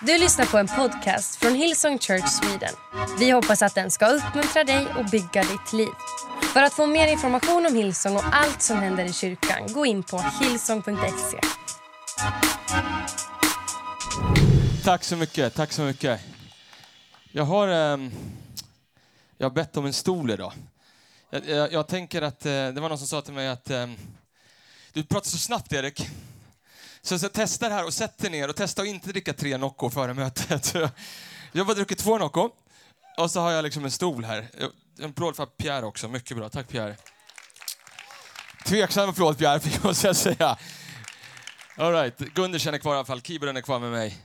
Du lyssnar på en podcast från Hillsong Church Sweden. Vi hoppas att den ska uppmuntra dig och bygga ditt liv. För att få mer information om Hillsong och allt som händer i kyrkan, gå in på hillsong.se. Tack så mycket, tack så mycket. Jag har, ehm, jag har bett om en stol idag. Jag, jag, jag tänker att, eh, det var någon som sa till mig att ehm, du pratar så snabbt Erik. Så, så testa det här och sätt dig ner och testa att inte dricka tre Nocco före mötet. Jag har bara druckit två Nocco och så har jag liksom en stol här. En applåd för Pierre också, mycket bra. Tack Pierre. Tveksam applåd Pierre, måste jag säga. All right. Gunder känner kvar i alla fall, keyboarden är kvar med mig.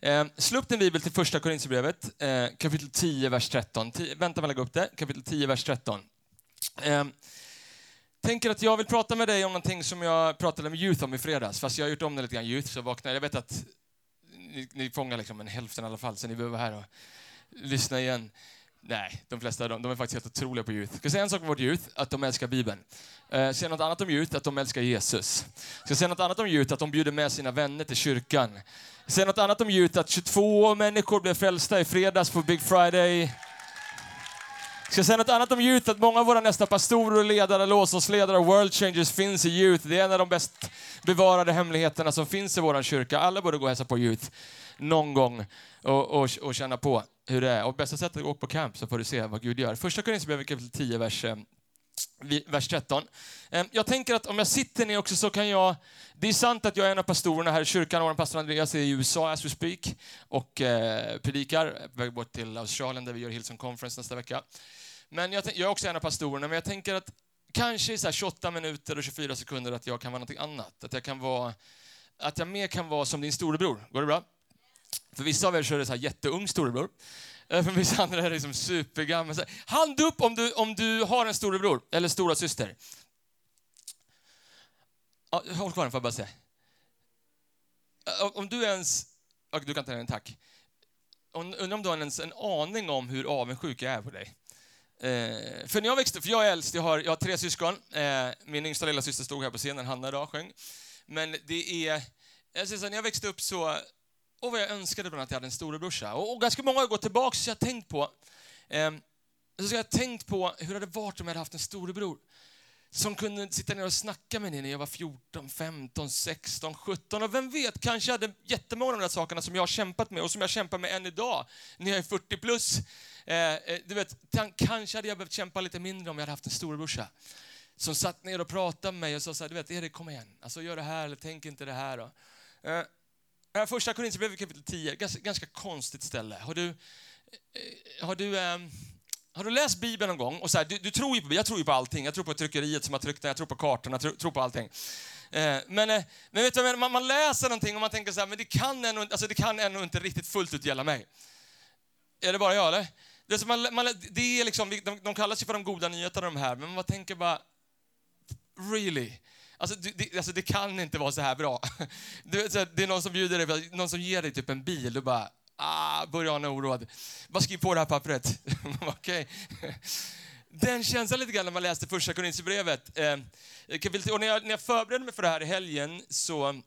Eh, slå upp din bibel till första Korinthierbrevet, eh, kapitel 10, vers 13. T vänta med att lägga upp det, kapitel 10, vers 13. Eh, tänker att jag vill prata med dig om någonting som jag pratade med Youth om i fredags, fast jag har gjort om det lite grann, Youth, så vaknar jag. vet att ni, ni fångar liksom en hälften i alla fall, så ni behöver vara här och lyssna igen. Nej, de flesta de, de är faktiskt helt otroliga på Youth. Jag Ska säga en sak om vårt Youth? Att de älskar Bibeln. Eh, säga något annat om Youth? Att de älskar Jesus. Jag Ska säga något annat om Youth? Att de bjuder med sina vänner till kyrkan. Säga något annat om Youth? Att 22 människor blev frälsta i fredags på Big Friday. Ska säga något annat om Youth? Att många av våra nästa pastorer, ledare, låtsasledare och world changers finns i Youth. Det är en av de bäst bevarade hemligheterna som finns i vår kyrka. Alla borde gå och hälsa på Youth någon gång och, och, och känna på hur det är. Och bästa sättet är att åka på camp så får du se vad Gud gör. Första Korinthierbrevet kapitel 10, vers, eh, vers 13. Ehm, jag tänker att om jag sitter ner också så kan jag... Det är sant att jag är en av pastorerna här i kyrkan. och pastor Andreas är i USA as we speak och eh, predikar. på väg bort till Australien där vi gör Hillsong Conference nästa vecka. Men jag, jag är också en av pastorerna, men jag tänker att kanske i så 28 minuter och 24 sekunder att jag kan vara något annat. Att jag kan vara... Att jag mer kan vara som din storebror. Går det bra? För vissa av er så är det så här jätteung storebror. För vissa andra är det liksom supergammal. Hand upp om du, om du har en storebror eller stora syster. Ja, håll kvar den får jag bara säga. Om du ens... Du kan ta den, tack. Undrar om du har ens en aning om hur avundsjuk jag är på dig. Eh, för när jag växte för jag är äldst, jag har, jag har tre syskon. Eh, min yngsta lilla syster stod här på scenen, Hanna idag, sjöng. Men det är... Jag säger så, när jag växte upp så och vad jag önskade bland att jag hade en storebrorsa. Och, och ganska många har gått tillbaka så jag har tänkt på, eh, så jag har tänkt på hur det hade varit om jag hade haft en storebror som kunde sitta ner och snacka med mig när jag var 14, 15, 16, 17 och vem vet, kanske jag hade jättemånga av de där sakerna som jag har kämpat med och som jag kämpar med än idag när jag är 40 plus. Eh, eh, du vet, kanske hade jag behövt kämpa lite mindre om jag hade haft en storebrorsa som satt ner och pratade med mig och sa så här, du vet, Erik kom igen, alltså gör det här eller tänk inte det här. Då. Eh, Äh, första Korinthierbrevet kapitel 10, ganska, ganska konstigt ställe. Har du, eh, har du, ehm, har du läst Bibeln någon gång? Och så här, du, du, tror ju på, jag tror ju på allting. Jag tror på tryckeriet som har tryckt den, jag tror på kartorna, jag tror, tror på allting. Eh, men, eh, men vet du, man, man läser någonting och man tänker så här, men det kan ändå, alltså det kan ändå inte riktigt fullt ut gälla mig. Är det bara jag eller? Det är, man, man, det är liksom, de, de kallas ju för de goda nyheterna de här, men man tänker bara, really? Alltså det, alltså det, kan inte vara så här bra. Du, så, det är någon som bjuder dig, någon som ger dig typ en bil, du bara, ah, börjar ana oråd. Bara skriv på det här pappret. Okej. Okay. Den känslan lite grann när man läste första Korinthierbrevet. Eh, och när jag, när jag förberedde mig för det här i helgen så,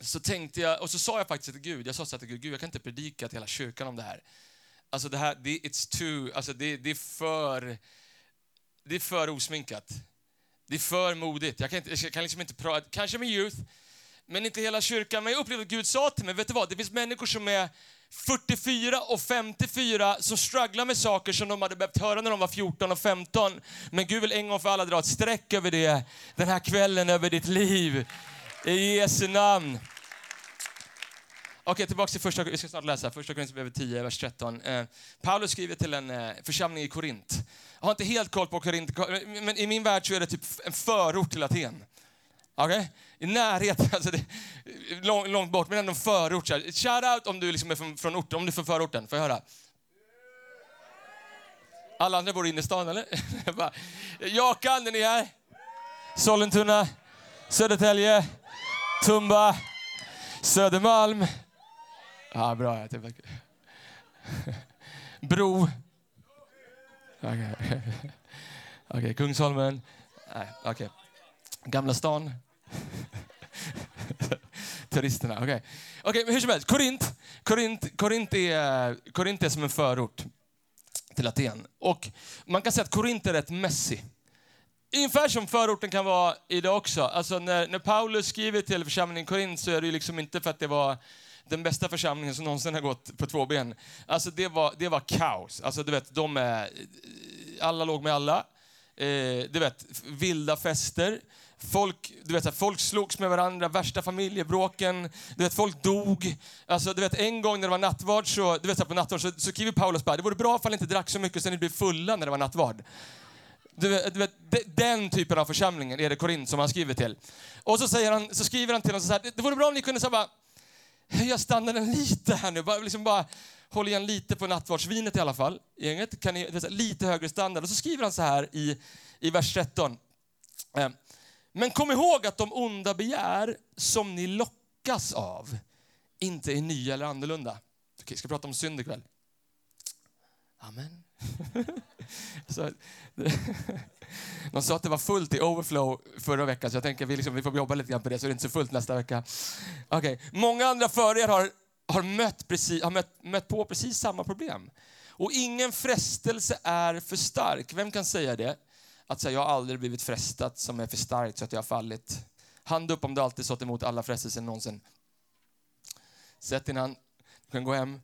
så tänkte jag, och så sa jag faktiskt till Gud, jag sa så till Gud, Gud, jag kan inte predika till hela kyrkan om det här. Alltså det här, det, it's too, alltså det, det är för, det är för osminkat. Det är för modigt. Jag kan, inte, jag kan liksom inte prata, kanske med youth, men inte hela kyrkan. Men jag upplevde att Gud sa till mig, vet du vad? Det finns människor som är 44 och 54 som strugglar med saker som de hade behövt höra när de var 14 och 15. Men Gud vill en gång för alla dra ett streck över det den här kvällen, över ditt liv. I Jesu namn. Okej, tillbaka till första, vi ska snart läsa, första Korinthierbrevet 10, vers 13. Eh, Paulus skriver till en eh, församling i Korint. Jag har inte helt koll på Korint, men i min värld så är det typ en förort till Aten. Okay? I närheten, alltså det, lång, långt bort, men ändå en förort. Shout out om du liksom är från, från orten, om du är från förorten. Får jag höra? Alla andra bor inne i stan, eller? Jakan, är ni här? Sollentuna, Södertälje, Tumba, Södermalm. Ja, bra. Bro. Okej, okay. okay, Kungsholmen. Nej, okej. Okay. Gamla stan. Turisterna, okej. Okay. Okej, okay, hur som helst, Korint, Korint, Korint, är, Korint är som en förort till Aten. Och man kan säga att Korint är rätt messy. Ungefär som förorten kan vara idag också. Alltså när, när Paulus skriver till församlingen i Korint så är det liksom inte för att det var den bästa församlingen som någonsin har gått på två ben. Alltså det var, det var kaos. Alltså du vet, de är, alla låg med alla. Eh, du vet, vilda fester. Folk, du vet, folk slogs med varandra, värsta familjebråken. Du vet, folk dog. Alltså, du vet, en gång när det var nattvard så, du vet, på nattvard så, så skriver Paulus bara, det vore bra om ni inte drack så mycket så ni blir fulla när det var nattvard. Du vet, du vet, den typen av församlingen är det Korint som han skriver till. Och så, säger han, så skriver han till dem så här, det vore bra om ni kunde så bara, höja standarden lite här nu. Bara, liksom bara håll igen lite på nattvardsvinet i alla fall. Gänget kan ni, lite högre standard. Och så skriver han så här i, i vers 13. Eh, men kom ihåg att de onda begär som ni lockas av inte är nya eller annorlunda. Okej, ska prata om synd ikväll. Amen. så, de sa att det var fullt i overflow förra veckan, så jag tänker vi, liksom, vi får jobba lite grann på det så det är inte så fullt nästa vecka. Okay. Många andra före er har, har, mött, precis, har mött, mött på precis samma problem. Och ingen frestelse är för stark. Vem kan säga det? Att säga jag har aldrig blivit frestad som är för starkt så att jag har fallit. Hand upp om du alltid stått emot alla frestelser någonsin. Sätt din hand. Du kan gå hem.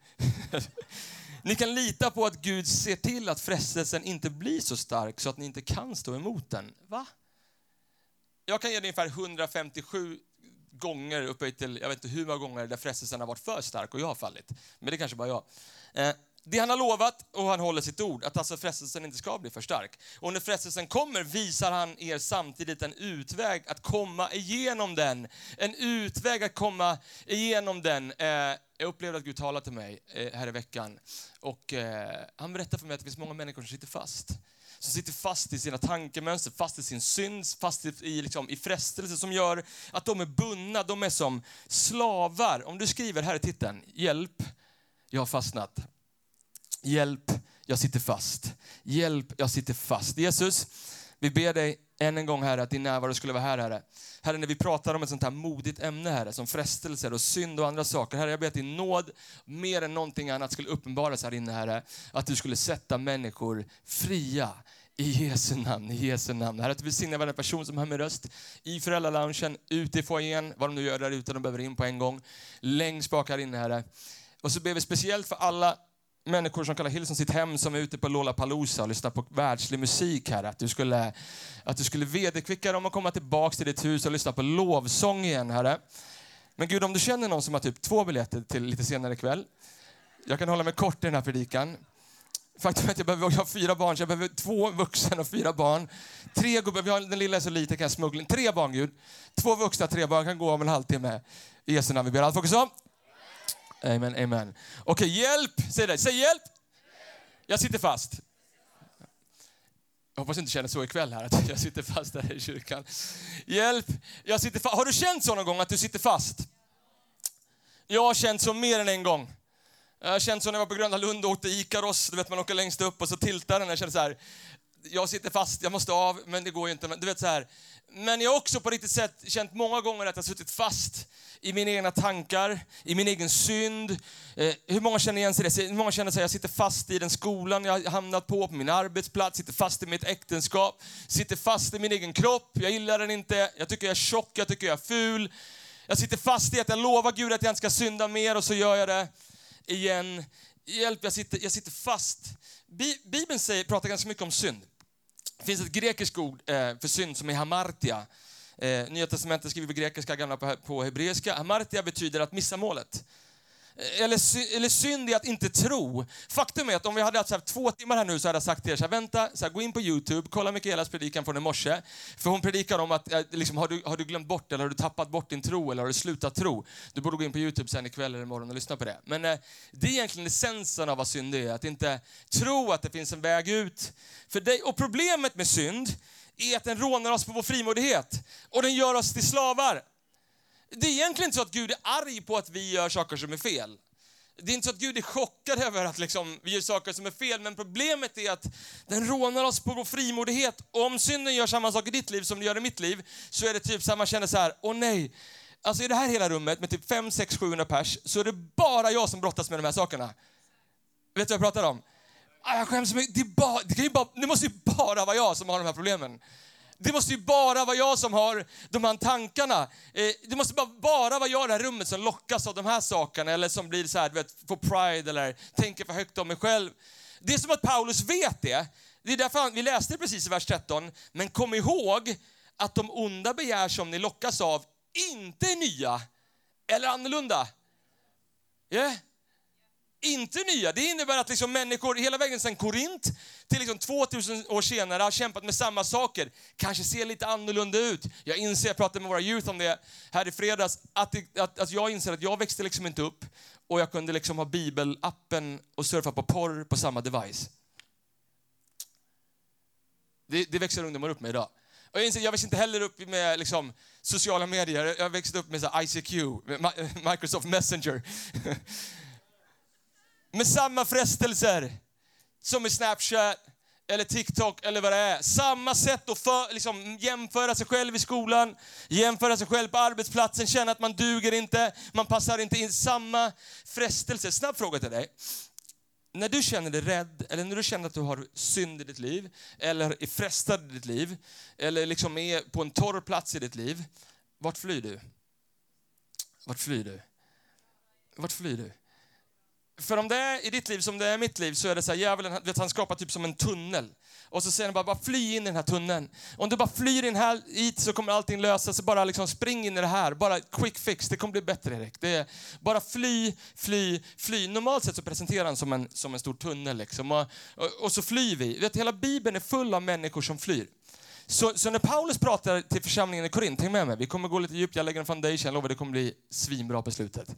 Ni kan lita på att Gud ser till att frestelsen inte blir så stark så att ni inte kan stå emot den. Va? Jag kan ge dig ungefär 157 gånger upphöjt till, jag vet inte hur många gånger där frestelsen har varit för stark och jag har fallit. Men det kanske bara jag. Det han har lovat och han håller sitt ord, att alltså frestelsen inte ska bli för stark. Och när frestelsen kommer visar han er samtidigt en utväg att komma igenom den. En utväg att komma igenom den. Eh, jag upplevde att Gud talade till mig eh, här i veckan och eh, han berättade för mig att det finns många människor som sitter fast som sitter fast i sina tankemönster, fast i sin synd, fast i, liksom, i frestelse som gör att de är bundna, de är som slavar. Om du skriver här i titeln, hjälp, jag har fastnat. Hjälp, jag sitter fast. Hjälp, jag sitter fast. Jesus, vi ber dig än en gång, Herre, att din närvaro skulle vara här, Herre. Herre, när vi pratar om ett sånt här modigt ämne, Herre, som frestelser och synd och andra saker. Herre, jag ber att din nåd, mer än någonting annat, skulle uppenbaras här inne, Herre. Att du skulle sätta människor fria. I Jesu namn, i Jesu namn. Herre, att du välsignar varje person som hör min röst i föräldraloungen, ute i foajén, vad de nu gör där ute, de behöver in på en gång. Längst bak här inne, Herre. Och så ber vi speciellt för alla människor som kallar Hillsong sitt hem som är ute på Lollapalooza och lyssnar på världslig musik här. Att du skulle, att du skulle vederkvicka dem och komma tillbaka till ditt hus och lyssna på lovsång igen, Herre. Men Gud, om du känner någon som har typ två biljetter till lite senare ikväll. Jag kan hålla mig kort i den här predikan. Faktum är att jag behöver jag har fyra barn, så jag behöver två vuxna och fyra barn. Tre gubbar, den lilla är så liten kan jag smuggla in. Tre barn, Gud. Två vuxna, tre barn kan gå om en halvtimme. I Jesu namn, vi ber allt folk så. Amen, amen. Okej, okay, hjälp! Säg det. Säg hjälp! Jag sitter fast. Jag hoppas du inte känner så ikväll här, att jag sitter fast här i kyrkan. Hjälp! Jag sitter fast. Har du känt så någon gång, att du sitter fast? Jag har känt så mer än en gång. Jag har känt så när jag var på Gröna Lund och åkte Ikaros, du vet man åker längst upp och så tiltar den. Jag kände så här, jag sitter fast, jag måste av, men det går ju inte. Du vet så här. Men jag har också på riktigt sätt känt många gånger att jag suttit fast i mina egna tankar, i min egen synd. Eh, hur många känner igen sig det? Hur många känner sig jag sitter fast i den skolan jag har hamnat på, på min arbetsplats, sitter fast i mitt äktenskap, sitter fast i min egen kropp, jag gillar den inte, jag tycker jag är tjock, jag tycker jag är ful. Jag sitter fast i att jag lovar Gud att jag inte ska synda mer och så gör jag det igen. Hjälp, jag sitter, jag sitter fast. Bibeln säger, pratar ganska mycket om synd. Det finns ett grekiskt ord eh, för synd som är hamartia. Eh, Nya testamentet skriver på grekiska, gamla på hebreiska. Hamartia betyder att missa målet. Eller, eller synd i att inte tro. Faktum är att om vi hade haft så här, två timmar här nu så hade jag sagt till er, så här, vänta, så här, gå in på Youtube, kolla Mikaelas predikan från i morse. För hon predikar om att, eh, liksom, har, du, har du glömt bort eller har du tappat bort din tro eller har du slutat tro? Du borde gå in på Youtube sen ikväll eller imorgon och lyssna på det. Men eh, det är egentligen essensen av vad synd är, att inte tro att det finns en väg ut för dig. Och problemet med synd är att den rånar oss på vår frimodighet och den gör oss till slavar. Det är egentligen inte så att Gud är arg på att vi gör saker som är fel. Det är inte så att Gud är chockad över att liksom vi gör saker som är fel, men problemet är att den rånar oss på vår frimodighet. Och om synden gör samma sak i ditt liv som det gör i mitt liv, så är det typ så att man känner så här, åh nej, alltså i det här hela rummet med typ 5, 6, 700 pers så är det bara jag som brottas med de här sakerna. Vet du vad jag pratar om? Ah, jag skäms så mycket. Det, är bara, det, kan ju bara, det måste ju bara vara jag som har de här problemen. Det måste ju bara vara jag som har de här tankarna. Eh, det måste bara, bara vara jag i det här rummet som lockas av de här sakerna eller som blir så här, du vet, får pride eller tänker för högt om mig själv. Det är som att Paulus vet det. Det är därför han, vi läste det precis i vers 13. Men kom ihåg att de onda begär som ni lockas av inte är nya eller annorlunda. Yeah? Inte nya. Det innebär att liksom människor hela vägen sedan Korint till liksom 2000 år senare har kämpat med samma saker. Kanske ser lite annorlunda ut. Jag inser, jag pratade med våra youth om det här i fredags, att, det, att, att jag inser att jag växte liksom inte upp och jag kunde liksom ha bibelappen och surfa på porr på samma device. Det, det växer ungdomar upp med idag. Och jag, inser, jag växte inte heller upp med liksom, sociala medier. Jag växte upp med så ICQ, Microsoft Messenger. med samma frestelser som i Snapchat eller TikTok eller vad det är. Samma sätt att för, liksom, jämföra sig själv i skolan, jämföra sig själv på arbetsplatsen, känna att man duger inte, man passar inte in. Samma frestelse. Snabb fråga till dig. När du känner dig rädd, eller när du känner att du har synd i ditt liv, eller är frestad i ditt liv, eller liksom är på en torr plats i ditt liv, vart flyr du? Vart flyr du? Vart flyr du? För om det är i ditt liv som det är i mitt liv så är det så här, djävulen vet, han skapar typ som en tunnel. Och så säger han bara, bara fly in i den här tunneln. Om du bara flyr in här hit så kommer allting lösa sig. Bara liksom spring in i det här. Bara quick fix, det kommer bli bättre Erik. Det är bara fly, fly, fly. Normalt sett så presenterar han som en, som en stor tunnel liksom. Och, och, och så flyr vi. Vet, hela Bibeln är full av människor som flyr. Så, så, när Paulus pratar till församlingen i Korint, häng med mig, vi kommer gå lite djupt, jag lägger en foundation, jag lovar det kommer bli svinbra på slutet.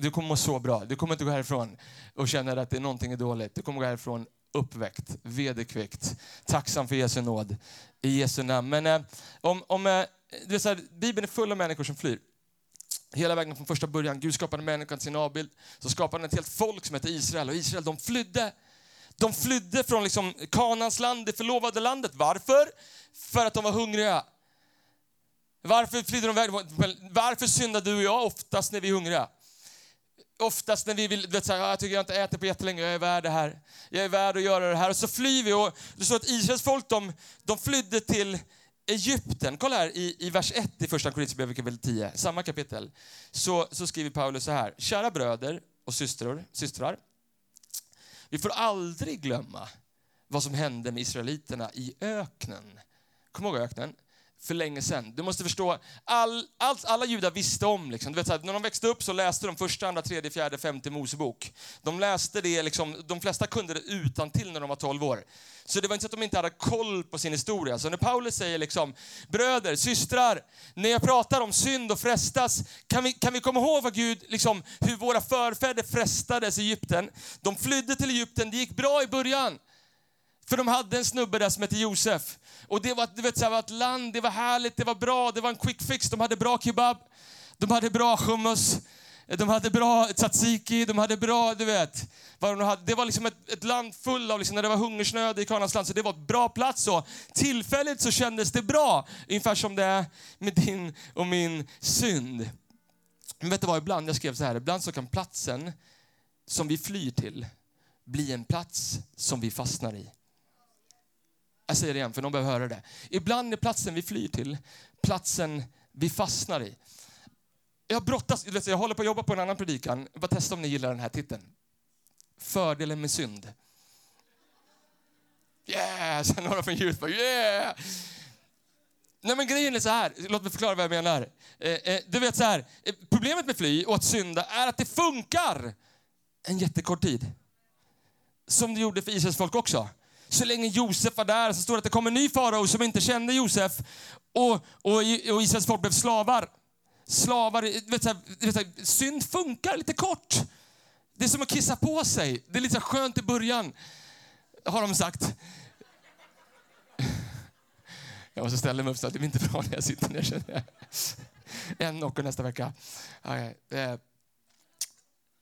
Du kommer må så bra, du kommer inte gå härifrån och känna att det är någonting är dåligt. Du kommer gå härifrån uppväckt, vederkväckt, tacksam för Jesu nåd i Jesu namn. Men eh, om, om eh, det är så här, Bibeln är full av människor som flyr. Hela vägen från första början, Gud skapade människan till sin avbild, så skapade han ett helt folk som heter Israel och Israel de flydde de flydde från liksom Kanans land, det förlovade landet. Varför? För att de var hungriga. Varför flydde de iväg? Varför syndar du och jag oftast när vi är hungriga? Oftast när vi vill, vet, så här, ah, jag tycker jag inte äter på jättelänge, jag är värd det här. Jag är värd att göra det här. Och så flyr vi. Och det står att Israels folk, de, de flydde till Egypten. Kolla här i, i vers 1 i första Korinthierbrevet kapitel 10, samma kapitel. Så, så skriver Paulus så här. Kära bröder och systrar, systrar vi får aldrig glömma vad som hände med israeliterna i öknen. Kom ihåg öknen? För länge sedan. Du måste förstå, all, all, alla judar visste om, liksom. du vet, så här, när de växte upp så läste de första, andra, tredje, fjärde, femte Mosebok. De läste det, liksom, de flesta kunde det utan till när de var 12 år. Så det var inte så att de inte hade koll på sin historia. Så när Paulus säger liksom, bröder, systrar, när jag pratar om synd och frestas, kan vi, kan vi komma ihåg vad Gud, liksom, hur våra förfäder frestades i Egypten? De flydde till Egypten, det gick bra i början. För de hade en snubbe där som hette Josef. Och det var, du vet, så här, var ett land, det var härligt, det var bra, det var en quick fix. De hade bra kebab, de hade bra hummus, de hade bra tzatziki, de hade bra, du vet. Det var liksom ett, ett land fullt av, liksom, när det var hungersnöd i Kanans land, så det var en bra plats. Och tillfälligt så kändes det bra, ungefär som det är med din och min synd. Men vet du vad, ibland, jag skrev så här, ibland så kan platsen som vi flyr till bli en plats som vi fastnar i. Jag säger det igen, för någon behöver höra det. Ibland är platsen vi flyr till platsen vi fastnar i. Jag brottas, jag håller på att jobba på en annan predikan. Bara testa om ni gillar den här titeln. Fördelen med synd. Yeah! Sen några från ljudet bara yeah! Nej men grejen är så här, låt mig förklara vad jag menar. Eh, eh, du vet så här, eh, problemet med fly och att synda är att det funkar en jättekort tid. Som det gjorde för Israels folk också så länge Josef var där så står det att det kom en ny farao som inte kände Josef och, och, och Israels folk blev slavar. Slavar, vet, så här, vet, så här, synd funkar lite kort. Det är som att kissa på sig. Det är lite skönt i början, har de sagt. Jag måste ställa mig upp så att det blir inte bra när jag sitter ner känner jag. En knocker nästa vecka. Okay.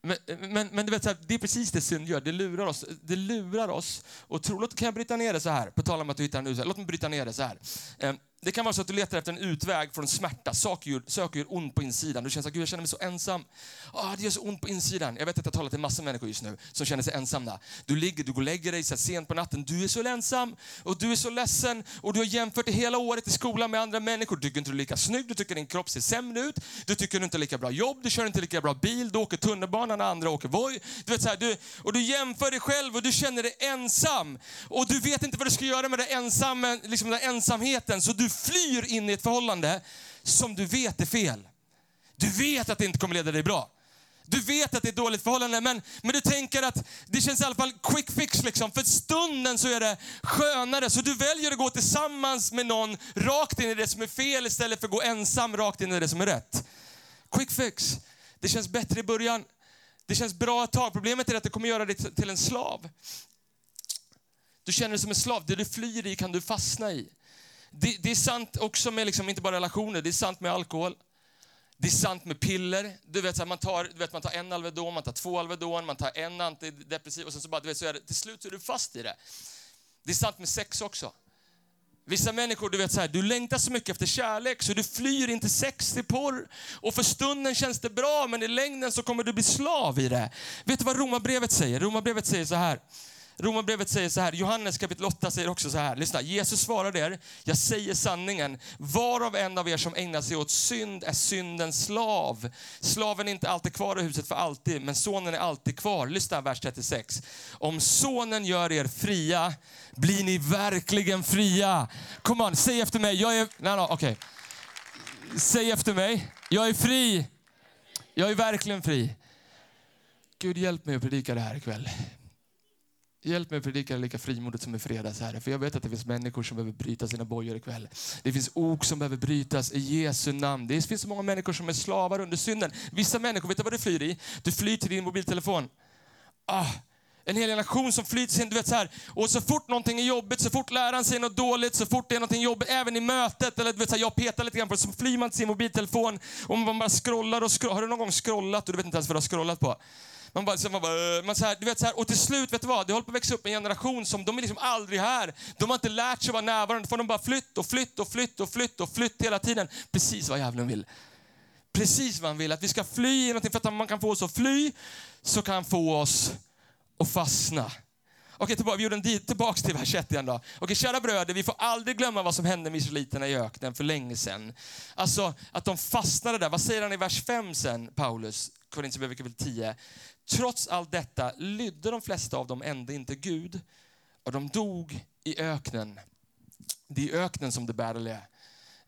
Men, men, men, du vet, så här, det är precis det synd gör. Det lurar oss. Det lurar oss och tro, låt, kan jag bryta ner det så här? På tal om att du hittar en Låt mig bryta ner det så här. Ehm, det kan vara så att du letar efter en utväg från smärta. Saker gör, ont på insidan. Du känner att Gud, jag känner mig så ensam. Ah, det gör så ont på insidan. Jag vet att jag talar till massor av människor just nu som känner sig ensamma. Du ligger, du går och lägger dig så sent på natten. Du är så ensam och du är så ledsen och du har jämfört det hela året i skolan med andra människor. Du tycker inte du är lika snygg, du tycker din kropp ser sämre ut. Du tycker du inte är lika bra jobb, du kör inte lika bra bil, du åker tunnelbana när andra åker Voi. Du vet så här, du, och du jämför dig själv och du känner dig ensam. Och du vet inte vad du ska göra med den, ensam, liksom den ensamheten så du flyr in i ett förhållande som du vet är fel. Du vet att det inte kommer leda dig bra. Du vet att det är ett dåligt förhållande, men, men du tänker att det känns i alla fall quick fix. Liksom. För stunden så är det skönare, så du väljer att gå tillsammans med någon rakt in i det som är fel istället för att gå ensam rakt in i det som är rätt. Quick fix. Det känns bättre i början. Det känns bra ett tag. Problemet är att det kommer göra dig till en slav. Du känner dig som en slav. Det du flyr i kan du fastna i. Det, det är sant också med liksom, inte bara relationer, det är sant med alkohol. Det är sant med piller. Du vet, så här, man, tar, du vet, man tar en Alvedon, man tar två Alvedon, man tar en antidepressiv och sen så bara, du vet, så är det, till slut så är du fast i det. Det är sant med sex också. Vissa människor, du vet så här, du längtar så mycket efter kärlek så du flyr inte sex till porr. Och för stunden känns det bra, men i längden så kommer du bli slav i det. Vet du vad romabrevet säger? Romabrevet säger så här. Romarbrevet säger så här, Johannes kapitel 8 säger också så här, lyssna, Jesus svarade er, jag säger sanningen, var av en av er som ägnar sig åt synd är syndens slav. Slaven är inte alltid kvar i huset för alltid, men sonen är alltid kvar. Lyssna vers 36. Om sonen gör er fria, blir ni verkligen fria. Kom on, säg efter mig, jag är, nej, nej, okej. Okay. Säg efter mig, jag är fri. Jag är verkligen fri. Gud hjälp mig att predika det här ikväll. Hjälp mig att predika lika frimodigt som i fredags, Herre. För jag vet att det finns människor som behöver bryta sina bojor ikväll. Det finns ok som behöver brytas i Jesu namn. Det finns så många människor som är slavar under synden. Vissa människor, vet du vad du flyr i? Du flyr till din mobiltelefon. Ah, en hel generation som flyr till sin, du vet så här. Och så fort någonting är jobbigt, så fort läraren säger något dåligt, så fort det är någonting jobbigt, även i mötet, eller du vet så här, jag petar lite grann på det, så flyr man till sin mobiltelefon och man bara scrollar och scrollar. Har du någon gång scrollat och du vet inte ens vad du har scrollat på? Man bara, så man bara, eh, man så här, du vet så här, och till slut, vet du vad? Det håller på att växa upp en generation som, de är liksom aldrig här. De har inte lärt sig att vara närvarande. Då får de bara flytt och flytt och flytt och flytt och flytt hela tiden. Precis vad djävulen vill. Precis vad han vill. Att vi ska fly i någonting. För att om man kan få oss att fly, så kan han få oss att fastna. Okej, tillbaka, vi gjorde en dit, tillbaks till vers 1 igen då. Okej, kära bröder, vi får aldrig glömma vad som hände med israeliterna i öknen för länge sedan. Alltså, att de fastnade där. Vad säger han i vers 5 sen, Paulus? Korintierbrevet kapitel 10. Trots allt detta lydde de flesta av dem ändå inte Gud och de dog i öknen. Det är i öknen som det battle är.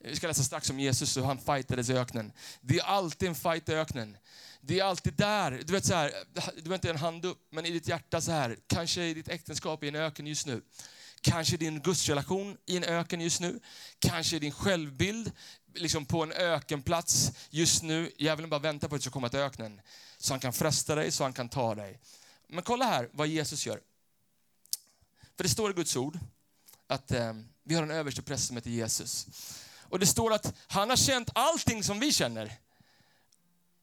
Vi ska läsa strax om Jesus och hur han fightades i öknen. Det är alltid en fight i öknen. Det är alltid där. Du vet så här, du har inte en hand upp, men i ditt hjärta så här. Kanske i ditt äktenskap i en öken just nu. Kanske din gudsrelation i en öken just nu. Kanske din självbild liksom på en ökenplats just nu. Djävulen bara väntar på att du ska komma till öknen. Så han kan fresta dig, så han kan ta dig. Men kolla här vad Jesus gör. För det står i Guds ord att eh, vi har en överste präst som heter Jesus. Och det står att han har känt allting som vi känner.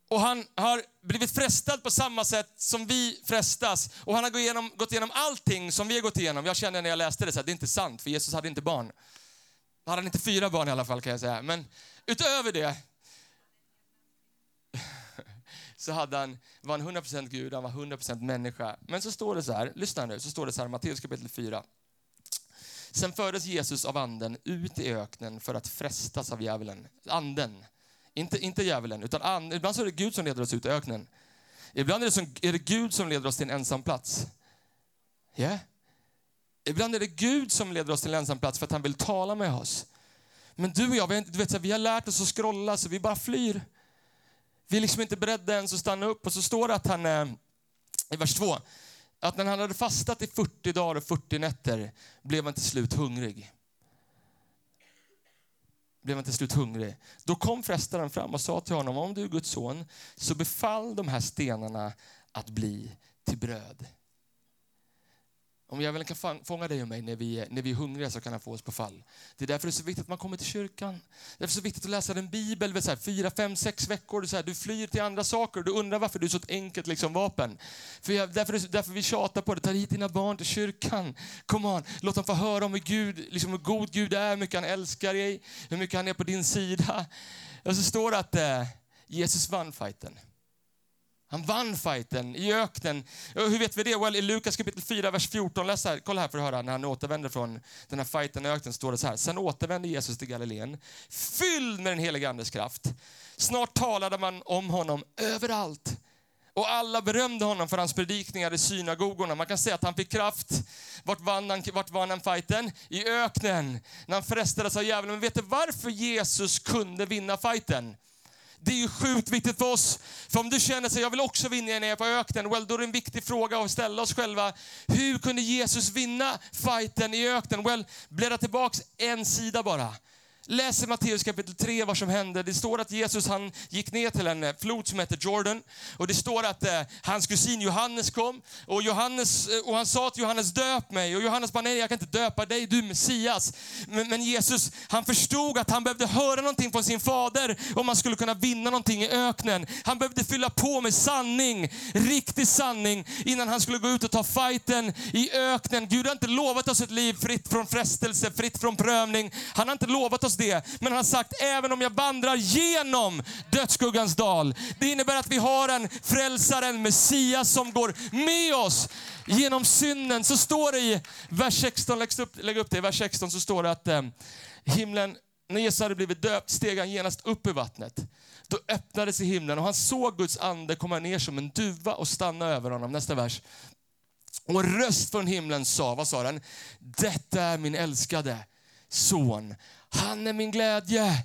Och han har blivit frestad på samma sätt som vi frestas. Och han har gått igenom, gått igenom allting som vi har gått igenom. Jag kände när jag läste det så att det är inte sant, för Jesus hade inte barn. Han hade inte fyra barn i alla fall kan jag säga. Men utöver det så hade han, var han 100% Gud, han var 100% människa. Men så står det så här, lyssna nu, så står det så här, Matteus kapitel 4. Sen fördes Jesus av anden ut i öknen för att frestas av djävulen. Anden. Inte, inte djävulen, utan and, Ibland så är det Gud som leder oss ut i öknen. Ibland är det, som, är det Gud som leder oss till en ensam plats. Yeah. Ibland är det Gud som leder oss till en ensam plats för att han vill tala med oss. Men du och jag, vi har, du vet, vi har lärt oss att scrolla så vi bara flyr. Vi är liksom inte beredda ens att stanna upp. Och så står det att han, eh, i vers 2, att när han hade fastat i 40 dagar och 40 nätter blev han till slut hungrig. Blev han till slut hungrig. Då kom frestaren fram och sa till honom, om du är Guds son, så befall de här stenarna att bli till bröd. Om djävulen kan fånga dig och mig när vi, när vi är hungriga så kan han få oss på fall. Det är därför det är så viktigt att man kommer till kyrkan. Det är därför så viktigt att läsa en bibel så här, fyra, fem, sex veckor. Så här, du flyr till andra saker och du undrar varför du är så ett enkelt liksom, vapen. För jag, därför, därför vi tjatar på det. Ta hit dina barn till kyrkan. Kom on. Låt dem få höra om hur, Gud, liksom, hur god Gud är, hur mycket han älskar dig, hur mycket han är på din sida. Och så står det att eh, Jesus vann fighten. Han vann fighten i öknen. Hur vet vi det? Well, I Lukas kapitel 4, vers 14, läs här, kolla här för att höra. När han återvänder från den här fighten i öknen står det så här. Sen återvände Jesus till Galileen, fylld med den helige Andes kraft. Snart talade man om honom överallt. Och alla berömde honom för hans predikningar i synagogorna. Man kan säga att han fick kraft. Vart vann han, vart vann han fighten? I öknen, när han frestades av djävulen. Men vet du varför Jesus kunde vinna fighten? Det är ju sjukt viktigt för oss. För om du känner att jag vill också vinna när jag är på öknen, well, då är det en viktig fråga att ställa oss själva. Hur kunde Jesus vinna fighten i öknen? Well, bläddra tillbaks en sida bara. Läs i Matteus kapitel 3 vad som hände. Det står att Jesus han gick ner till en eh, flod som heter Jordan. Och det står att eh, hans kusin Johannes kom. Och, Johannes, eh, och han sa till Johannes, döp mig. Och Johannes bara, nej jag kan inte döpa dig, du är Messias. Men, men, Jesus, han förstod att han behövde höra någonting från sin fader om han skulle kunna vinna någonting i öknen. Han behövde fylla på med sanning, riktig sanning, innan han skulle gå ut och ta fighten i öknen. Gud har inte lovat oss ett liv fritt från frestelse, fritt från prövning. Han har inte lovat oss det. Men han har sagt, även om jag vandrar genom dödsskuggans dal. Det innebär att vi har en frälsare, en Messias som går med oss genom synden. Så står det i vers 16, lägg upp, lägg upp det, i vers 16 så står det att eh, himlen, när Jesus hade blivit döpt steg han genast upp i vattnet. Då öppnades i himlen och han såg Guds ande komma ner som en duva och stanna över honom. Nästa vers. Och en röst från himlen sa, vad sa den? Detta är min älskade son. Han är min glädje.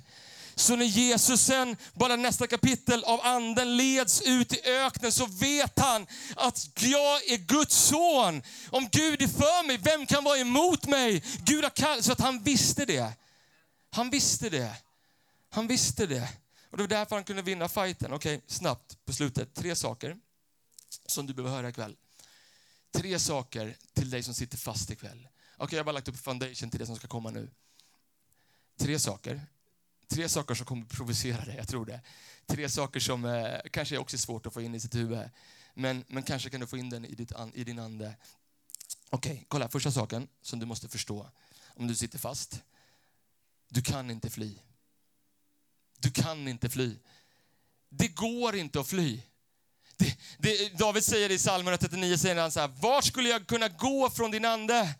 Så när Jesus sen, bara nästa kapitel av anden leds ut i öknen så vet han att jag är Guds son. Om Gud är för mig, vem kan vara emot mig? Gud har kallat, så att han visste det. Han visste det. Han visste det. Och det var därför han kunde vinna fighten. Okej, snabbt på slutet. Tre saker som du behöver höra ikväll. Tre saker till dig som sitter fast ikväll. Okej, jag har bara lagt upp foundation till det som ska komma nu. Tre saker. Tre saker som kommer provocera dig, jag tror det. Tre saker som eh, kanske också är svårt att få in i sitt huvud. Men, men kanske kan du få in den i, ditt, i din ande. Okej, okay, kolla. Första saken som du måste förstå om du sitter fast. Du kan inte fly. Du kan inte fly. Det går inte att fly. Det, det, David säger i psalm 139, säger han så här, var skulle jag kunna gå från din ande?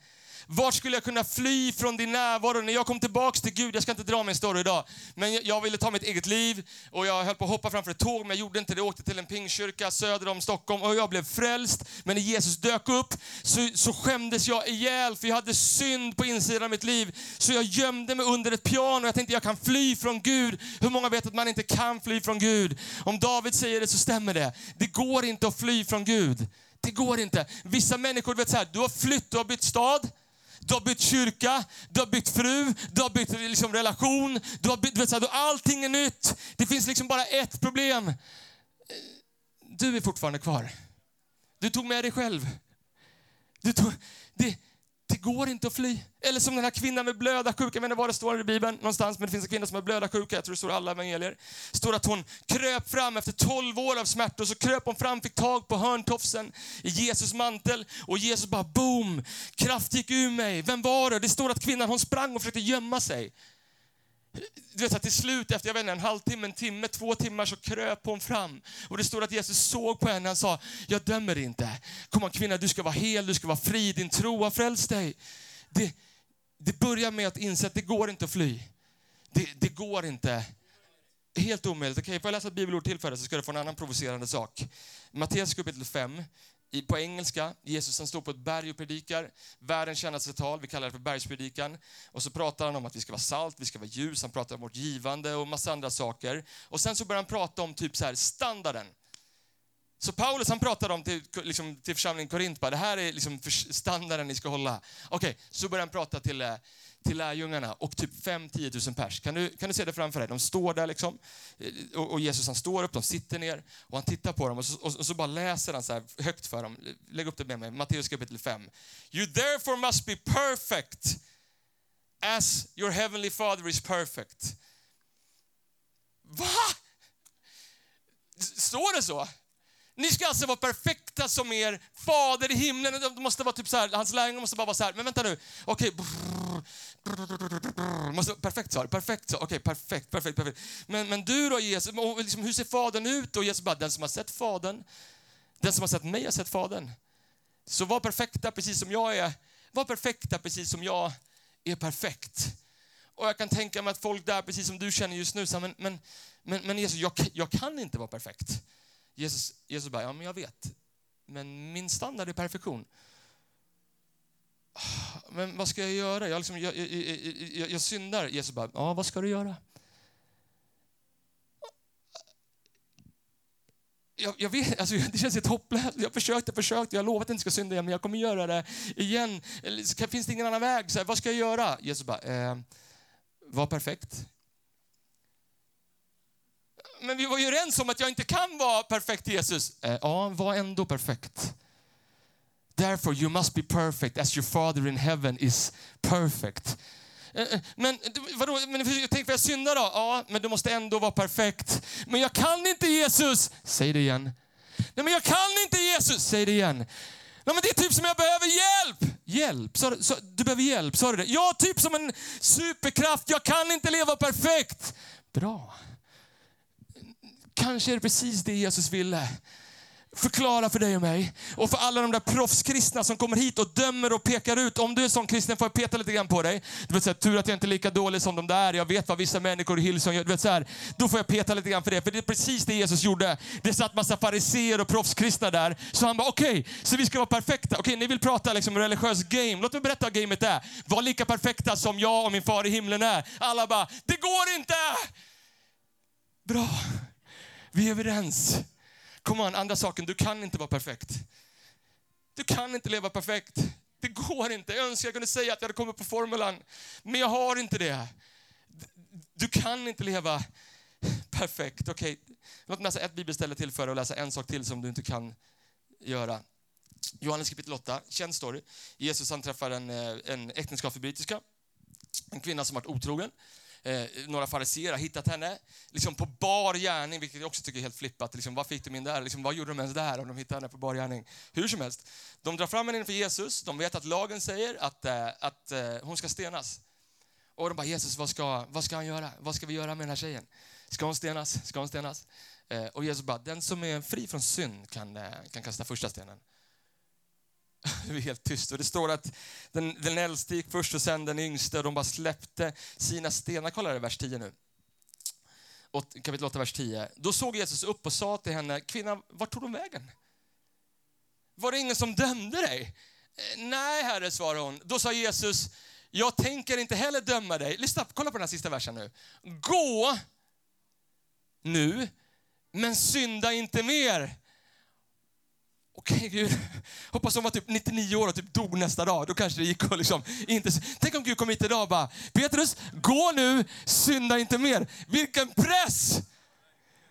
Vart skulle jag kunna fly från din närvaro? När jag kom tillbaks till Gud, jag ska inte dra min story idag, men jag ville ta mitt eget liv och jag höll på att hoppa framför ett tåg, men jag gjorde inte det. Jag åkte till en pingkyrka söder om Stockholm och jag blev frälst. Men när Jesus dök upp så, så skämdes jag ihjäl, för jag hade synd på insidan av mitt liv. Så jag gömde mig under ett piano. Jag tänkte jag kan fly från Gud. Hur många vet att man inte kan fly från Gud? Om David säger det så stämmer det. Det går inte att fly från Gud. Det går inte. Vissa människor, vet så här, du har flytt, du har bytt stad. Du har bytt kyrka, du har bytt fru, du har bytt liksom relation. Du har bytt, vet du, allting är nytt. Det finns liksom bara ett problem. Du är fortfarande kvar. Du tog med dig själv. Du tog, det, det går inte att fly. Eller som den här kvinnan med blöda sjuka, jag vet inte var det står i Bibeln någonstans, men det finns en kvinna som har blödarsjuka, jag tror det står i alla evangelier. Det står att hon kröp fram efter 12 år av smärta, så kröp hon fram, fick tag på hörntofsen i Jesus mantel och Jesus bara boom, kraft gick ur mig. Vem var det? Det står att kvinnan hon sprang och försökte gömma sig. Du vet, att till slut, efter jag vet inte, en halvtimme, en timme, två timmar, så kröp hon fram. Och det står att Jesus såg på henne och sa, jag dömer inte. Kom kvinna, du ska vara hel, du ska vara fri, din tro har frälst dig. Det, det börjar med att inse att det går inte att fly. Det, det går inte. Helt omöjligt. Okej, okay, får jag läsa ett bibelord till för dig så ska du få en annan provocerande sak. Matteus kapitel 5, på engelska, Jesus han står på ett berg och predikar världens kändaste tal, vi kallar det för bergspredikan. Och så pratar han om att vi ska vara salt, vi ska vara ljus, han pratar om vårt givande och massa andra saker. Och sen så börjar han prata om typ så här standarden. Så Paulus han pratade om till, liksom, till församlingen Korint, det här är liksom standarden ni ska hålla. Okej, okay, så börjar han prata till, eh, till lärjungarna och typ 5-10 000 pers. Kan du, kan du se det framför dig? De står där liksom. Eh, och, och Jesus han står upp, de sitter ner och han tittar på dem och så, och, och så bara läser han så här högt för dem. Lägg upp det med mig, Matteus kapitel 5. You therefore must be perfect as your heavenly father is perfect. Va? Står det så? Ni ska alltså vara perfekta som er fader i himlen. Det måste vara typ så här, hans lärjungar måste bara vara så här, men vänta nu, okej. Okay. perfekt svar, perfekt svar, okej, okay, perfekt, perfekt, perfekt. Men, men du då Jesus, och liksom, hur ser fadern ut? Och Jesus bara, den som har sett fadern, den som har sett mig har sett fadern. Så var perfekta precis som jag är, var perfekta precis som jag är perfekt. Och jag kan tänka mig att folk där, precis som du känner just nu, så här, men, men, men, men Jesus, jag, jag kan inte vara perfekt. Jesus, Jesus bara, ja men jag vet. Men min standard är perfektion. Men vad ska jag göra? Jag, liksom, jag, jag, jag, jag syndar. Jesus bara, ja vad ska du göra? Jag, jag, vet, alltså, det känns helt hopplöst. Jag försökte, försökte, jag har lovat att jag inte ska synda igen, men jag kommer göra det igen. Finns det ingen annan väg? Så här, vad ska jag göra? Jesus bara, eh, var perfekt men vi var ju överens om att jag inte kan vara perfekt Jesus. Eh, ja, var ändå perfekt. Therefore you must be perfect as your father in heaven is perfect. Eh, eh, men vadå, men jag tänk, får jag synda då? Ja, men du måste ändå vara perfekt. Men jag kan inte Jesus. Säg det igen. Nej, men jag kan inte Jesus. Säg det igen. Nej, men det är typ som jag behöver hjälp. Hjälp? Så, så, du behöver hjälp, sa du det? Ja, typ som en superkraft. Jag kan inte leva perfekt. Bra. Kanske är det precis det Jesus ville eh, förklara för dig och mig. Och för alla de där proffskristna som kommer hit och dömer och pekar ut. Om du är sån kristen får jag peta lite grann på dig. Du vet, så här, tur att jag inte är lika dålig som de där. Jag vet vad vissa människor i Hillsong gör. Du vet, så här, då får jag peta lite grann för det. För det är precis det Jesus gjorde. Det satt massa fariseer och proffskristna där. Så han bara, okej, okay, så vi ska vara perfekta. Okej, okay, ni vill prata liksom religiös game. Låt mig berätta vad gamet är. Var lika perfekta som jag och min far i himlen är. Alla bara, det går inte! Bra. Vi är överens. Kom an, andra saken, du kan inte vara perfekt. Du kan inte leva perfekt. Det går inte. Jag önskar jag kunde säga att jag hade kommit på formulan, men jag har inte det. Du kan inte leva perfekt. Okej, okay. låt mig läsa ett bibelställe till för och läsa en sak till som du inte kan göra. Johannes kapitel 8, känd story. Jesus han träffar en, eh, en äktenskapsförbryterska, en kvinna som varit otrogen eh, några fariséer har hittat henne liksom på bar gärning, vilket jag också tycker är helt flippat. Liksom, vad fick de in där? Liksom, vad gjorde de ens där om de hittade henne på bar gärning? Hur som helst, de drar fram henne inför Jesus. De vet att lagen säger att, eh, att eh, hon ska stenas. Och de bara, Jesus, vad ska, vad ska han göra? Vad ska vi göra med den här tjejen? Ska hon stenas? Ska hon stenas? Eh, och Jesus bara, den som är fri från synd kan, eh, kan kasta första stenen. Det är helt tyst. Och det står att den, den äldste gick först och sen den yngste och de bara släppte sina stenar. Kolla det, vers 10 nu. Kapitel 8, vers 10. Då såg Jesus upp och sa till henne, kvinnan, vart tog de vägen? Var det ingen som dömde dig? Eh, nej, herre, svarade hon. Då sa Jesus, jag tänker inte heller döma dig. Lyssna, kolla på den här sista versen nu. Gå nu, men synda inte mer. Okej okay, Gud, hoppas hon var typ 99 år och typ dog nästa dag. Då kanske det gick att liksom inte... Tänk om Gud kom hit idag och bara, Petrus, gå nu, synda inte mer. Vilken press!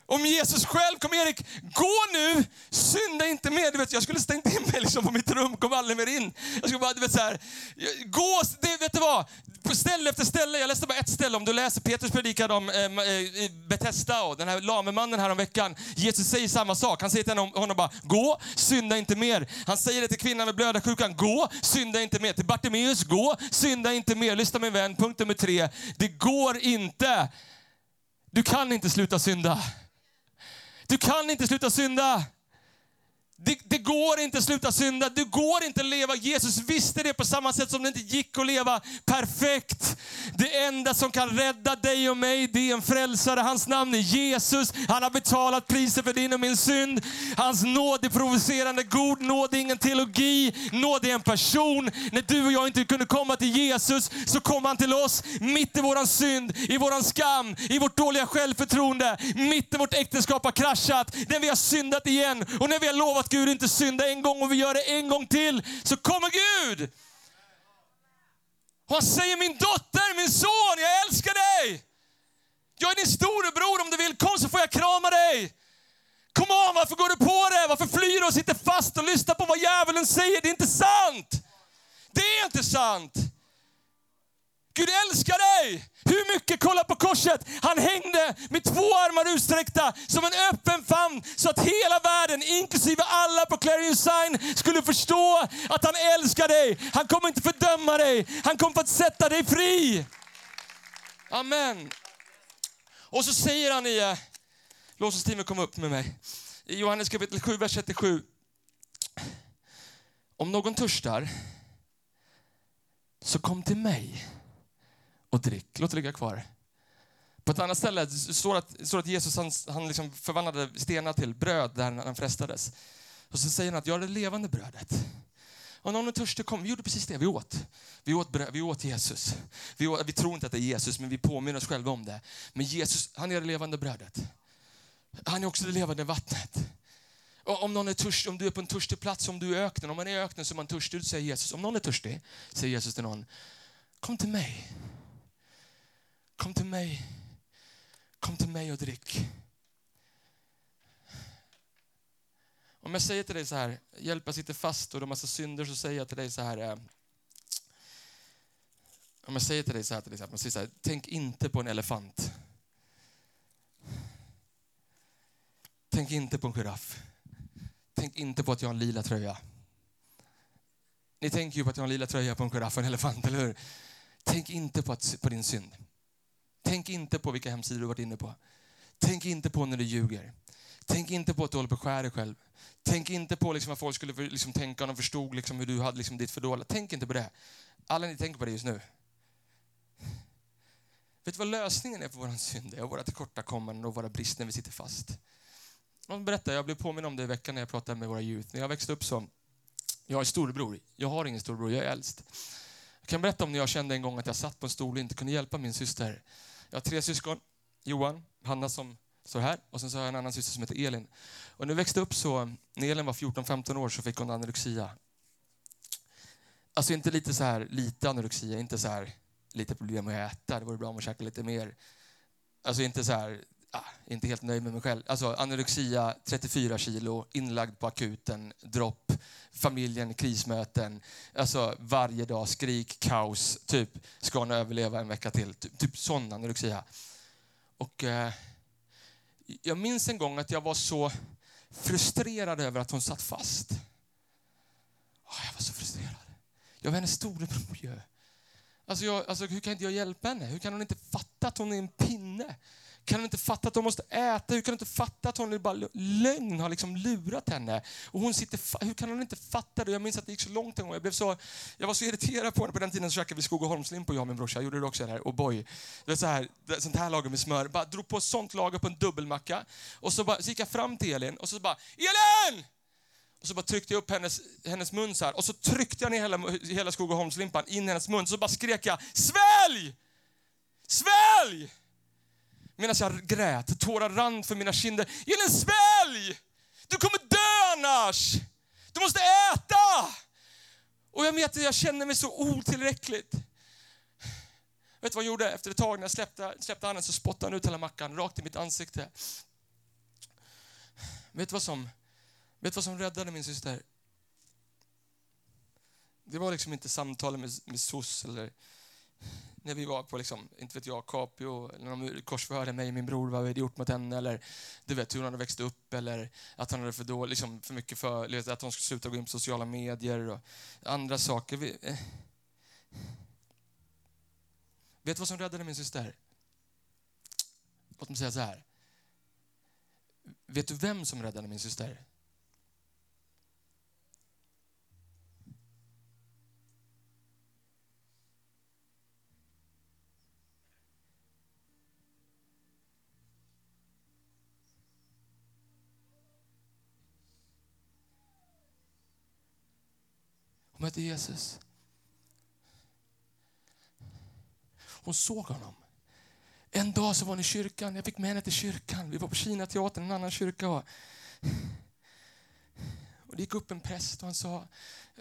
Om Jesus själv kom, Erik, gå nu, synda inte mer. Du vet, jag skulle stängt in mig liksom på mitt rum, kom aldrig mer in. Jag skulle bara, du vet så här, gå, det, vet du vad? På ställe efter ställe, jag läste bara ett ställe, om du läser Petrus predikan om ehm, eh, Betesda och den här lamemannen här om veckan. Jesus säger samma sak. Han säger till honom, honom bara, gå, synda inte mer. Han säger det till kvinnan med blödarsjukan, gå, synda inte mer. Till Bartimeus, gå, synda inte mer. Lyssna min vän, punkt nummer tre. Det går inte. Du kan inte sluta synda. Du kan inte sluta synda. Det, det, går inte att sluta synda, det går inte att leva. Jesus visste det på samma sätt som det inte gick att leva perfekt. Det enda som kan rädda dig och mig, det är en frälsare. Hans namn är Jesus. Han har betalat priset för din och min synd. Hans nåd är provocerande god, nåd är ingen teologi, nåd är en person. När du och jag inte kunde komma till Jesus så kom han till oss mitt i våran synd, i våran skam, i vårt dåliga självförtroende, mitt i vårt äktenskap har kraschat, när vi har syndat igen och när vi har lovat att Gud inte syndar en gång och vi gör det en gång till, så kommer Gud. Och han säger, min dotter, min son, jag älskar dig. Jag är din storebror, om du vill kom så får jag krama dig. Kom on, varför går du på det? Varför flyr du och sitter fast och lyssnar på vad djävulen säger? Det är inte sant. Det är inte sant. Gud älskar dig! Hur mycket? Kolla på korset. Han hängde med två armar utsträckta som en öppen famn så att hela världen, inklusive alla på Clarion Sign, skulle förstå att han älskar dig. Han kommer inte fördöma dig. Han kommer att sätta dig fri. Amen. Och så säger han i, eh, Låt oss teamet komma upp med mig, i Johannes kapitel 7, vers 37. Om någon törstar, så kom till mig och drick. Låt det ligga kvar. På ett annat ställe står att, står att Jesus han, han liksom förvandlade stenar till bröd där han frestades. Och så säger han att jag är det levande brödet. Och någon är törstig kom, vi gjorde precis det, vi åt. Vi åt, bröd, vi åt Jesus. Vi, åt, vi tror inte att det är Jesus, men vi påminner oss själva om det. Men Jesus, han är det levande brödet. Han är också det levande vattnet. Och om någon är törstig, om du är på en törstig plats, om du är i öknen, om man är i öknen så är man törstig, säger Jesus. Om någon är törstig, säger Jesus till någon, kom till mig. Kom till mig. Kom till mig och drick. Om jag säger till dig så här, hjälp jag sitter fast och du har massa synder, så säger jag till dig så här. Eh, om jag säger till dig så här till exempel, så här, tänk inte på en elefant. Tänk inte på en giraff. Tänk inte på att jag har en lila tröja. Ni tänker ju på att jag har en lila tröja på en giraff och en elefant, eller hur? Tänk inte på, att, på din synd. Tänk inte på vilka hemsidor du varit inne på. Tänk inte på när du ljuger. Tänk inte på att du håller på att skära dig själv. Tänk inte på liksom vad folk skulle liksom tänka om de förstod liksom hur du hade liksom ditt fördolda. Tänk inte på det. Alla ni tänker på det just nu. Vet du vad lösningen är på vår synd och våra tillkortakommanden och våra brister när vi sitter fast? Jag berätta, jag blev påminn om det i veckan när jag pratade med våra youth. När jag växte upp så, jag är storebror. Jag har ingen storebror, jag är äldst. Jag kan berätta om när jag kände en gång att jag satt på en stol och inte kunde hjälpa min syster. Jag har tre syskon. Johan, Hanna som står här och sen så har jag en annan syster som heter Elin. Och när vi växte upp så, när Elin var 14-15 år så fick hon anorexia. Alltså inte lite så här, lite anorexia, inte så här lite problem med att äta, det vore bra om hon käkade lite mer. Alltså inte så här, ah, inte helt nöjd med mig själv. Alltså anorexia, 34 kilo, inlagd på akuten, dropp, familjen, krismöten. Alltså varje dag, skrik, kaos, typ. Ska hon överleva en vecka till? Typ, typ sån anorexia. Och eh, jag minns en gång att jag var så frustrerad över att hon satt fast. Oh, jag var så frustrerad. Jag var hennes storebror ju. Alltså, jag, alltså hur kan inte jag hjälpa henne? Hur kan hon inte fatta att hon är en pinne? Kan hon inte fatta att hon måste äta? Hur kan hon inte fatta att hon är bara lögn har liksom lurat henne? Och hon sitter hur kan hon inte fatta det? Jag minns att det gick så långt en gång. Jag, blev så, jag var så irriterad på henne. På den tiden så käkade vi Skogaholmslimpa, jag och min brorsa. Jag gjorde det också där. Och boy, det var så här, sånt här lager med smör. Bara drog på sånt lager på en dubbelmacka. Och så, bara, så gick jag fram till Elin och så bara, Elin! Och så bara tryckte jag upp hennes, hennes mun så här. Och så tryckte jag ner hela, hela Skogaholmslimpan in i hennes mun. Så bara skrek jag, svälj! Svälj! Medan jag grät, tårar rann för mina kinder. Elin, svälj! Du kommer dö annars! Du måste äta! Och jag vet att jag känner mig så otillräckligt. Vet du vad jag gjorde? Efter ett tag när jag släppte, släppte handen så spottade han ut hela mackan rakt i mitt ansikte. Vet du vad som, vet vad som räddade min syster? Det var liksom inte samtalet med, med SOS eller när vi var på, liksom, inte vet jag, Capio, eller de korsförhörde mig och min bror, vad vi hade gjort mot henne, eller du vet hur hon hade växt upp, eller att han hade för, då, liksom, för mycket för, att hon skulle sluta gå in på sociala medier och andra saker. Vi, eh. Vet du vad som räddade min syster? Låt mig säga så här. Vet du vem som räddade min syster? Mötte Jesus. Hon såg honom. En dag så var hon i kyrkan, jag fick med henne till kyrkan. Vi var på Kina teatern, en annan kyrka. Och det gick upp en präst och han sa,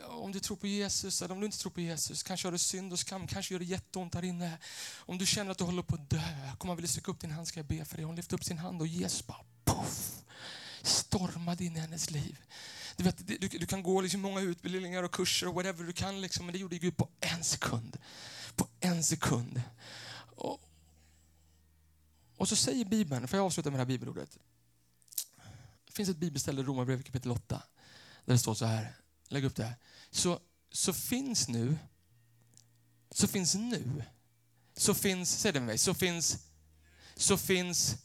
om du tror på Jesus eller om du inte tror på Jesus, kanske har du synd och skam, kanske gör det jätteont här inne. Om du känner att du håller på att dö, kom han vill sträcka upp din hand ska jag be för dig. Hon lyfte upp sin hand och Jesus bara poff, stormade in i hennes liv. Du, vet, du, du kan gå liksom många utbildningar och kurser och whatever du kan, liksom, men det gjorde Gud på en sekund. På en sekund. Och, och så säger Bibeln, får jag avsluta med det här bibelordet? Det finns ett bibelställe i Romarbrevet kapitel 8 där det står så här, lägg upp det här. Så, så finns nu, så finns nu, så finns, säg det med mig, så finns, så finns,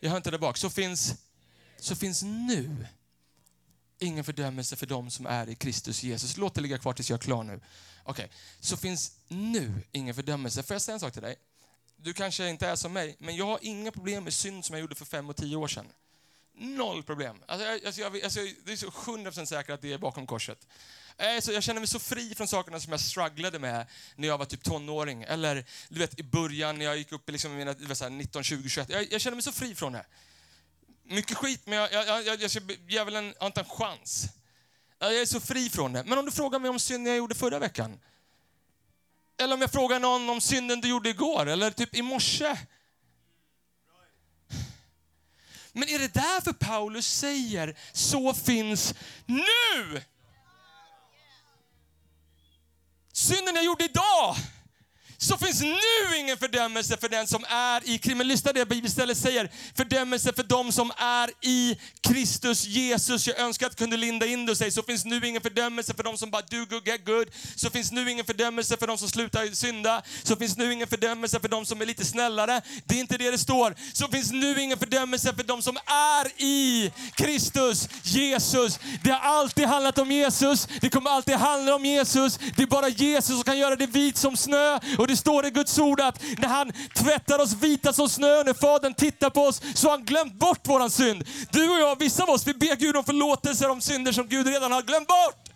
jag hör inte där bak, så finns, så finns nu ingen fördömelse för dem som är i Kristus Jesus. Låt det ligga kvar tills jag är klar nu. Okej, okay. så finns nu ingen fördömelse. Får jag säga en sak till dig? Du kanske inte är som mig, men jag har inga problem med synd som jag gjorde för fem och tio år sedan. Noll problem. Alltså, jag, alltså, jag, alltså, det är så 100% säkert att det är bakom korset. Alltså, jag känner mig så fri från sakerna som jag strugglade med när jag var typ tonåring. Eller du vet, i början när jag gick upp i liksom, mina, 19, 20, 21. Jag, jag känner mig så fri från det. Mycket skit, men jag, jag, jag, jag ska djävulen har inte en chans. Jag är så fri från det. Men om du frågar mig om synden jag gjorde förra veckan. Eller om jag frågar någon om synden du gjorde igår, eller typ i morse. Men är det därför Paulus säger, så finns nu? Synden jag gjorde idag, så finns nu ingen fördömelse för den som är i Kristus. Lyssna det bibelstället säger, fördömelse för dem som är i Kristus Jesus. Jag önskar att jag kunde linda in det och säga, så finns nu ingen fördömelse för dem som bara do good, get good. Så finns nu ingen fördömelse för dem som slutar synda. Så finns nu ingen fördömelse för dem som är lite snällare. Det är inte det det står. Så finns nu ingen fördömelse för dem som är i Kristus Jesus. Det har alltid handlat om Jesus. Det kommer alltid handla om Jesus. Det är bara Jesus som kan göra det vit som snö. Och det står i Guds ord att när han tvättar oss vita som snö, när Fadern tittar på oss, så har han glömt bort vår synd. Du och jag, vissa av oss, vi ber Gud om förlåtelse om synder som Gud redan har glömt bort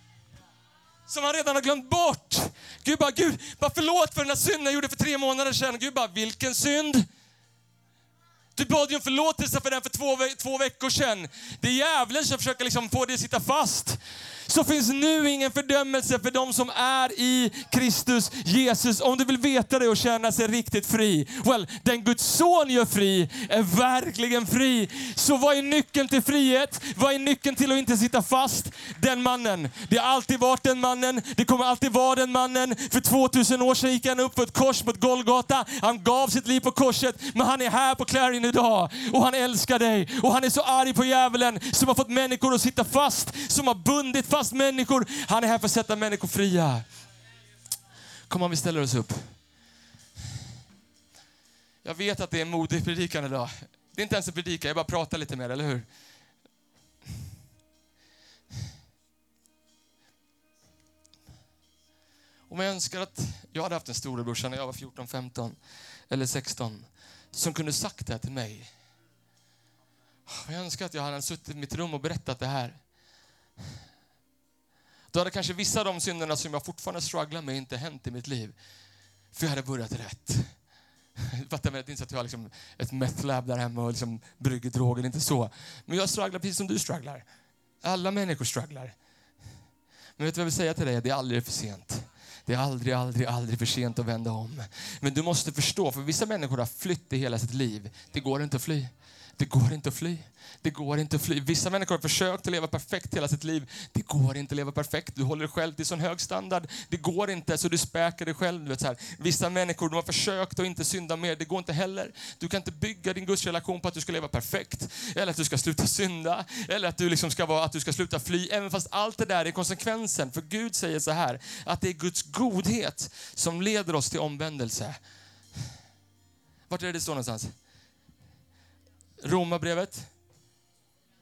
som han redan har glömt bort. Gud bara, Gud, bara förlåt för den där synden jag gjorde för tre månader sedan. Gud bara, vilken synd? Du bad ju om förlåtelse för den för två, två veckor sedan. Det är djävulen som försöker liksom få dig att sitta fast så finns nu ingen fördömelse för de som är i Kristus Jesus. Om du vill veta det och känna sig riktigt fri. Well, den Guds son gör fri är verkligen fri. Så vad är nyckeln till frihet? Vad är nyckeln till att inte sitta fast? Den mannen. Det har alltid varit den mannen. Det kommer alltid vara den mannen. För 2000 år sedan gick han upp på ett kors mot Golgata. Han gav sitt liv på korset. Men han är här på Clarion idag. Och han älskar dig. Och han är så arg på djävulen som har fått människor att sitta fast. Som har bundit fast fast människor. Han är här för att sätta människor fria. Kom om vi ställer oss upp. Jag vet att det är en modig predikan idag. Det är inte ens en predikan, jag bara pratar lite mer, eller hur? Om jag önskar att jag hade haft en storebrorsa när jag var 14, 15 eller 16 som kunde sagt det här till mig. Jag önskar att jag hade suttit i mitt rum och berättat det här. Då hade kanske vissa av de synderna som jag fortfarande strugglar med inte hänt i mitt liv. För jag hade börjat rätt. Fattar mig, det inte att jag har liksom ett meth lab där hemma och liksom brygger droger, inte så. Men jag strugglar precis som du strugglar. Alla människor strugglar. Men vet du vad jag vill säga till dig? Det är aldrig för sent. Det är aldrig, aldrig, aldrig för sent att vända om. Men du måste förstå, för vissa människor har flytt i hela sitt liv. Det går inte att fly. Det går inte att fly. Det går inte att fly. Vissa människor har försökt att leva perfekt hela sitt liv. Det går inte att leva perfekt. Du håller dig själv till sån hög standard. Det går inte, så du späker dig själv. Du vet, så här. Vissa människor de har försökt att inte synda mer. Det går inte heller. Du kan inte bygga din gudsrelation på att du ska leva perfekt. Eller att du ska sluta synda. Eller att du, liksom ska, vara, att du ska sluta fly. Även fast allt det där är konsekvensen. För Gud säger så här, att det är Guds godhet som leder oss till omvändelse. Vart är det det står någonstans? Romarbrevet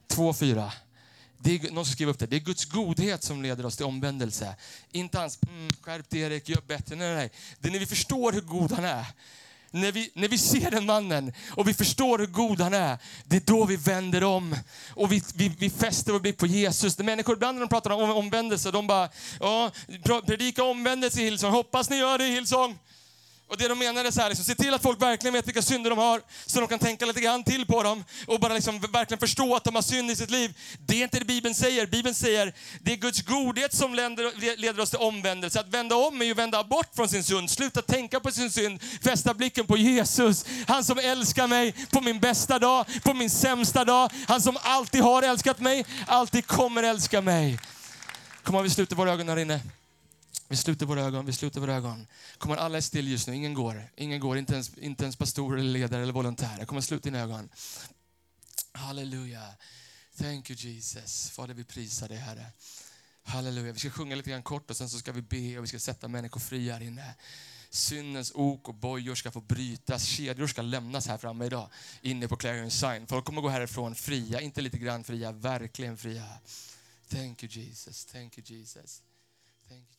2.4. Det är, någon som skriver upp det. Det är Guds godhet som leder oss till omvändelse. Inte hans, mm, skärp dig Erik, gör bättre. Nej, nej, Det är när vi förstår hur god han är. när vi, när vi ser den mannen och vi förstår hur god han är, det är då vi vänder om. Och vi, vi, vi fäster vår blick på Jesus. De människor ibland när de pratar om omvändelse, de bara, ja, predika omvändelse i Hillsong, hoppas ni gör det i Hillsong. Och det de menar är så här, liksom, se till att folk verkligen vet vilka synder de har, så de kan tänka lite grann till på dem och bara liksom verkligen förstå att de har synd i sitt liv. Det är inte det Bibeln säger. Bibeln säger, det är Guds godhet som leder, leder oss till omvändelse. Att vända om är ju att vända bort från sin synd. Sluta tänka på sin synd, fästa blicken på Jesus. Han som älskar mig på min bästa dag, på min sämsta dag. Han som alltid har älskat mig, alltid kommer älska mig. Kom vi sluter våra ögon här inne. Vi sluter våra ögon, vi sluter våra ögon. Kommer alla är still just nu, ingen går. Ingen går, inte ens, inte ens pastor eller ledare eller volontär. Kommer sluta dina ögon. Halleluja. Thank you Jesus. Fader vi prisar dig Herre. Halleluja. Vi ska sjunga lite grann kort och sen så ska vi be och vi ska sätta människor fria här inne. Syndens ok och bojor ska få brytas, kedjor ska lämnas här framme idag, inne på Clarion Sign. Folk kommer gå härifrån fria, inte lite grann fria, verkligen fria. Thank you Jesus, thank you Jesus. Thank you.